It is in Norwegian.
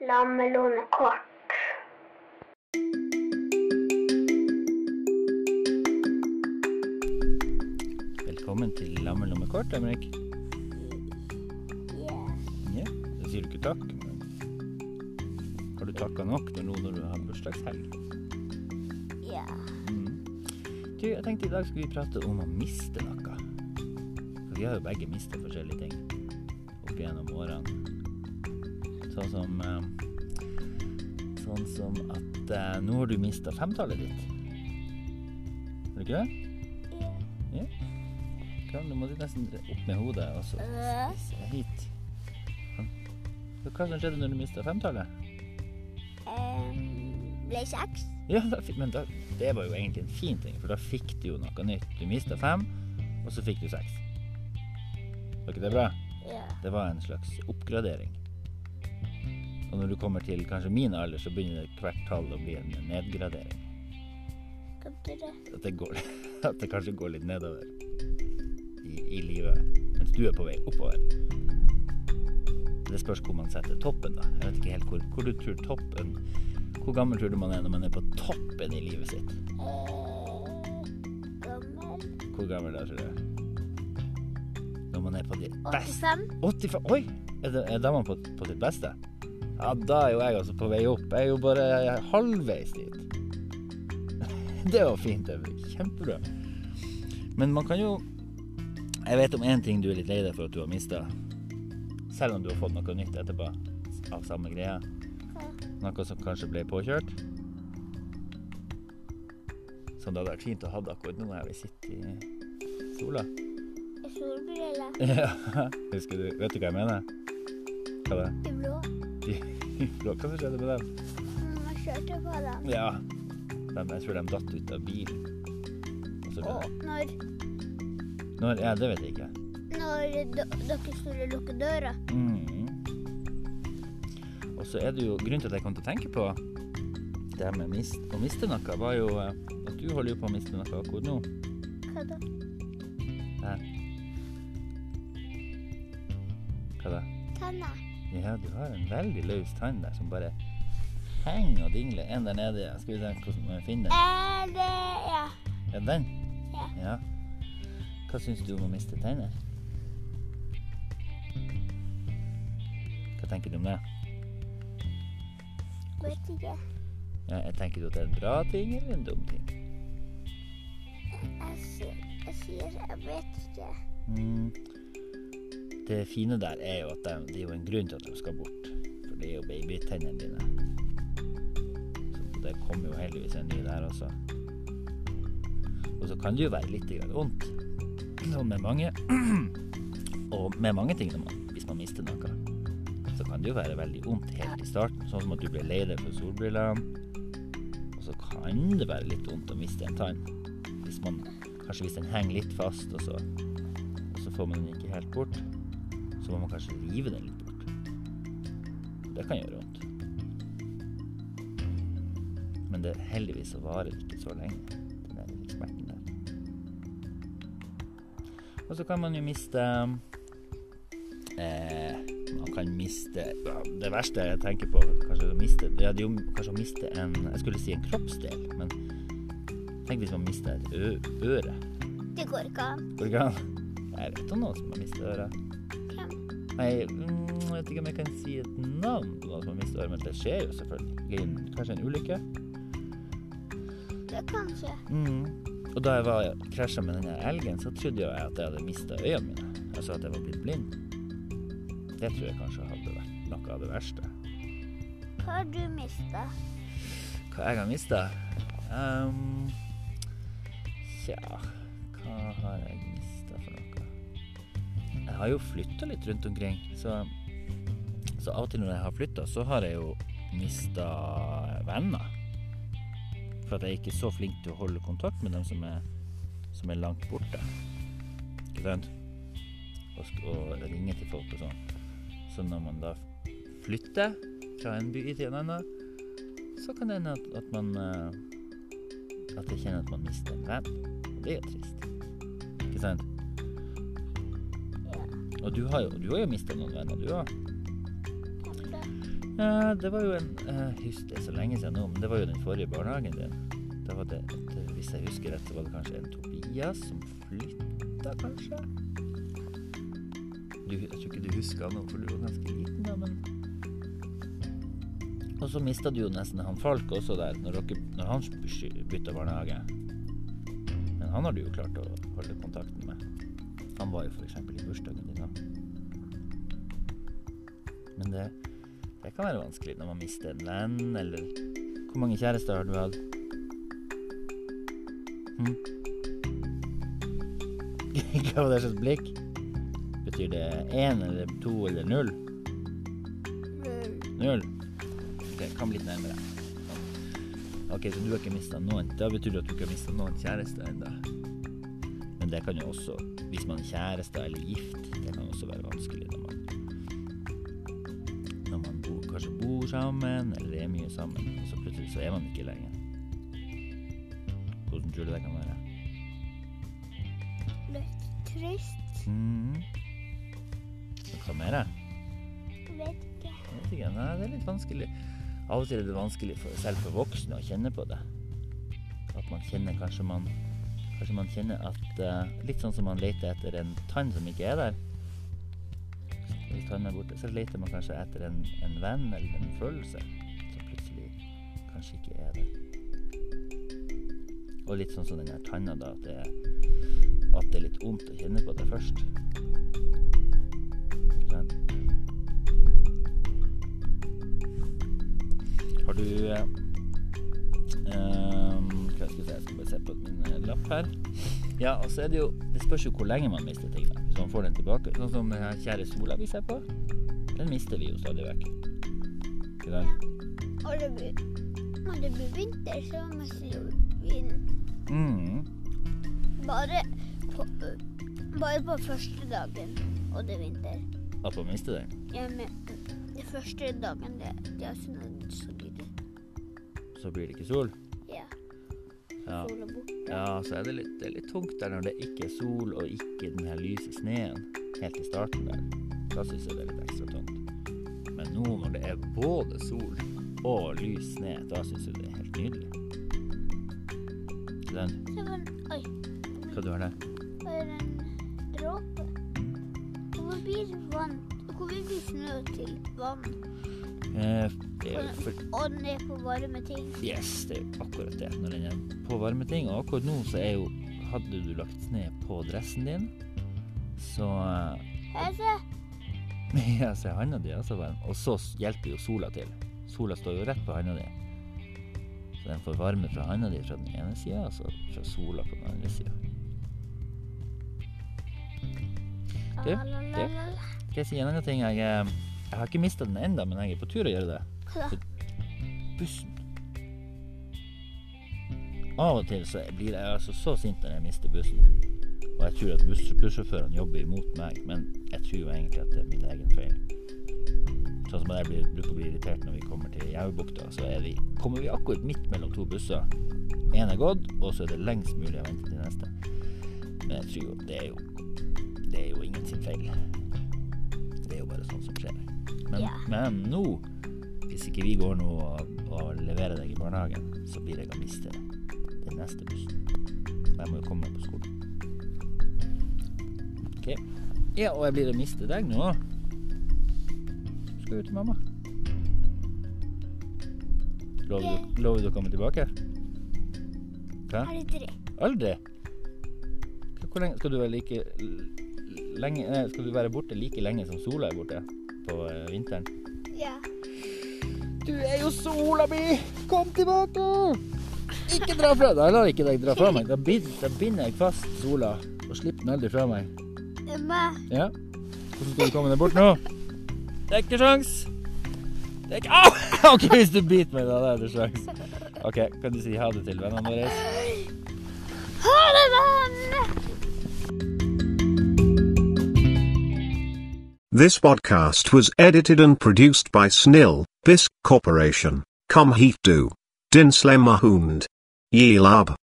lammelånekort. Velkommen til Lammelommekort, Emrik. Ja. Yeah. det sier du ikke takk, men har du takka nok nå når du har bursdagshelg? Ja. Mm. Du, jeg tenkte i dag skulle vi prate om å miste noe. For vi har jo begge mista forskjellige ting opp gjennom årene. Sånn som eh, Sånn som at eh, nå har du mista femtallet ditt. Har du ikke det? Ja. Kom, nå må du nesten opp med hodet og så hit. Så Hva som skjedde når du mista femtallet? Ble seks. Ja, da, men da, det var jo egentlig en fin ting, for da fikk du jo noe nytt. Du mista fem, og så fikk du seks. Var ikke det bra? Ja. Det var en slags oppgradering. Og når du kommer til kanskje min alder, så begynner det hvert tall å bli en nedgradering. At det, går, at det kanskje går litt nedover i, i livet, mens du er på vei oppover. Det spørs hvor man setter toppen, da. Jeg vet ikke helt hvor, hvor du tror toppen Hvor gammel tror du man er når man er på toppen i livet sitt? Gammel. Hvor gammel da, tror du? Når man er på ditt beste 85. 85? Oi! Er, det, er da man på, på sitt beste? Ja, da er jo jeg altså på vei opp. Jeg er jo bare halvveis dit. Det var fint, Evrik. Kjempebra. Men man kan jo Jeg vet om én ting du er litt lei deg for at du har mista. Selv om du har fått noe nytt etterpå av samme greia. Noe som kanskje ble påkjørt. Som det hadde vært fint å ha akkurat nå her vi sitter i sola. Solbriller. Ja, husker du Vet du hva jeg mener? Hva da? Hva som skjedde med dem? Mm, Jeg kjørte på dem. Ja, De, jeg tror de datt ut av bilen. Og når, Når, Ja, det vet jeg ikke. når dere skulle lukke døra Mm. Og så er det jo Grunnen til at jeg kom til å tenke på det med mist, å miste noe, var jo eh, at du holder jo på å miste noe akkurat nå. Hva da? Her. Hva da? Tenna. Ja, du har en veldig løs tann der som bare henger og dingler. En der nede. ja. Skal vi se hvordan vi finner den. Er det Ja. Er det den? Ja. Ja. Hva syns du om å miste tenner? Hva tenker du om det? Vet ikke. Ja, jeg tenker du at det er en bra ting eller en dum ting? Jeg sier jeg, sier jeg vet ikke. Mm. Det fine der er jo at de, det er jo en grunn til at de skal bort. For det er jo babytennene dine. Så det kommer jo heldigvis en ny der også. Og så kan det jo være litt vondt. Sånn med mange. Og med mange ting man, hvis man mister noe. Så kan det jo være veldig vondt helt i starten. Sånn som at du blir lei deg for solbrillene. Og så kan det være litt vondt å miste en tann. Hvis man, kanskje hvis den henger litt fast, og så og så får man den ikke helt bort, så må man kanskje rive den litt bort. Det kan gjøre vondt. Men det, heldigvis så varer det ikke så lenge, den der smerten der. Og så kan man jo miste eh, Man kan miste ja, Det verste jeg tenker på, kanskje å miste Ja, det er jo kanskje å miste en Jeg skulle si en kroppsdel, men tenk hvis man mister et øre. Det går ikke an. Går ikke an? Jeg vet om noen som har mistet øret. Nei, mm, jeg vet ikke om jeg kan si et navn på noen som har mistet armen. men det skjer jo selvfølgelig. Kanskje en ulykke. Det kan skje. Mm. Og da jeg var krasja med denne elgen, så trodde jeg at jeg hadde mista øynene mine. Altså at jeg var blitt blind. Det tror jeg kanskje hadde vært noe av det verste. Hva har du mista? Hva jeg har mista? Um, tja, hva har jeg? Jeg har jo flytta litt rundt omkring, så, så av og til når jeg har flytta, så har jeg jo mista venner. For at jeg ikke er så flink til å holde kontakt med dem som er, som er langt borte. Ikke sant? Og, og ringe til folk og sånn. Så når man da flytter fra en by til en annen, så kan det hende at, at man eh, At jeg kjenner at man mister en venn. Og det er jo trist. Ikke sant? Og du har jo, du har jo mista noen venner, du òg. Ja, det var jo en uh, Husk det er så lenge siden nå, men det var jo den forrige barnehagen din. Da var det, et, Hvis jeg husker rett, så var det kanskje en Tobias som flytta, kanskje? Du, jeg tror ikke du husker noe, for du var ganske liten da, men Og så mista du jo nesten han Falk også der, når, dere, når han bytta barnehage. Men han har du jo klart å holde kontakten med. Han var jo f.eks. i bursdagen din. Men det det kan være vanskelig når man mister en venn, eller Hvor mange kjærester har du hatt? Hm? Hva var det slags blikk? Betyr det én eller to eller null? Null? Ok, kom litt nærmere. Ok, så du har ikke mista noen. Da betyr det at du ikke har mista noen kjærester ennå. Men det kan jo også, hvis man er kjærester eller gift, det kan også være vanskelig når man kanskje bor sammen, eller er mye sammen, og så plutselig så er man ikke lenger. Hvordan tror du det kan være? Litt trist. Mm. Hva mer? Vet ikke. Vet ikke. Nei, det er litt vanskelig. Av og til er det vanskelig for, selv for voksne å kjenne på det. At man kjenner kanskje man Kanskje man kjenner at uh, Litt sånn som man leter etter en tann som ikke er der. Hvis tannen er borte, så leter man kanskje etter en, en venn eller en følelse som plutselig kanskje ikke er der. Og litt sånn som den her tanna, da, at det, at det er litt vondt å kjenne på det først. Men. Har du eh, um, Jeg si, jeg skal bare se på min eh, lapp her. Ja, og så er det jo Det spørs jo hvor lenge man mister ting. Så man får den tilbake. Sånn som den kjære sola vi ser på. Den mister vi jo stadig vekk. Ikke sant? Og det blir, når det blir vinter, så mister vi den. Mm. Bare på, bare på første dagen, og det er vinter. At man mister den? Ja, men den første dagen det, det er snødd, så blir det Så blir det ikke sol? Ja. Ja. Så er det litt, det er litt tungt der når det ikke er sol og ikke den her lyse sneen helt i starten der. Da syns jeg det er litt ekstra tungt. Men nå når det er både sol og lys sne, da syns jeg det er helt nydelig. Den, Så den Oi. hva du har der? Det er en dråpe. Hvorfor blir vann Hvorfor blir snø til vann? Eh, er Og den er på varme ting. Yes, det er akkurat det. Når den er på varme ting. Og akkurat nå så er jo Hadde du lagt ned på dressen din, så Her, se. Ja, se handa di varm. Og så hjelper jo sola til. Sola står jo rett på handa di. Så den får varme fra handa di fra den ene sida, og så fra sola på den andre sida. Du, la. Skal jeg si en annen ting? Jeg, eh, jeg har ikke mista den ennå, men jeg er på tur å gjøre det. Hva da? Bussen. Av og til så blir jeg altså så sint når jeg mister bussen. Og jeg tror at buss bussjåførene jobber imot meg, men jeg tror jo egentlig at det er min egen feil. Sånn som jeg blir, bruker å bli irritert når vi kommer til Jaubukta, så vi, kommer vi akkurat midt mellom to busser. Én er gått, og så er det lengst mulig å vente til neste. Men jeg tror jo det er jo Det er jo ingen sin feil. Er jo bare sånn som skjer. Men, Ja. men nå, hvis ikke vi går nå og, og leverer deg i barnehagen, så blir jeg å miste den neste bussen. Og jeg må jo komme meg på skolen. Ok. Ja, og jeg blir å miste deg nå. Skal ut til mamma. Lover du, lover du å komme tilbake? Hva? Aldri. Aldri? Hvor lenge skal du være like lenge nei, Skal du være borte like lenge som sola er borte på eh, vinteren? Ja. Du er jo sola mi! Kom tilbake! Ikke dra fra deg. Jeg lar ikke deg dra fra meg. Da binder, jeg fast sola og slipper den aldri fra meg. Mamma. Ja? Hvordan skal du komme deg bort nå? Det er ikke sjans. Det er ikke Au! OK, hvis du biter meg, da da er det sjans. OK, kan du si ha det til vennene våre? Ha det, venn! This podcast was edited and produced by Snil, Bisk Corporation, Comheat Do, Dinsley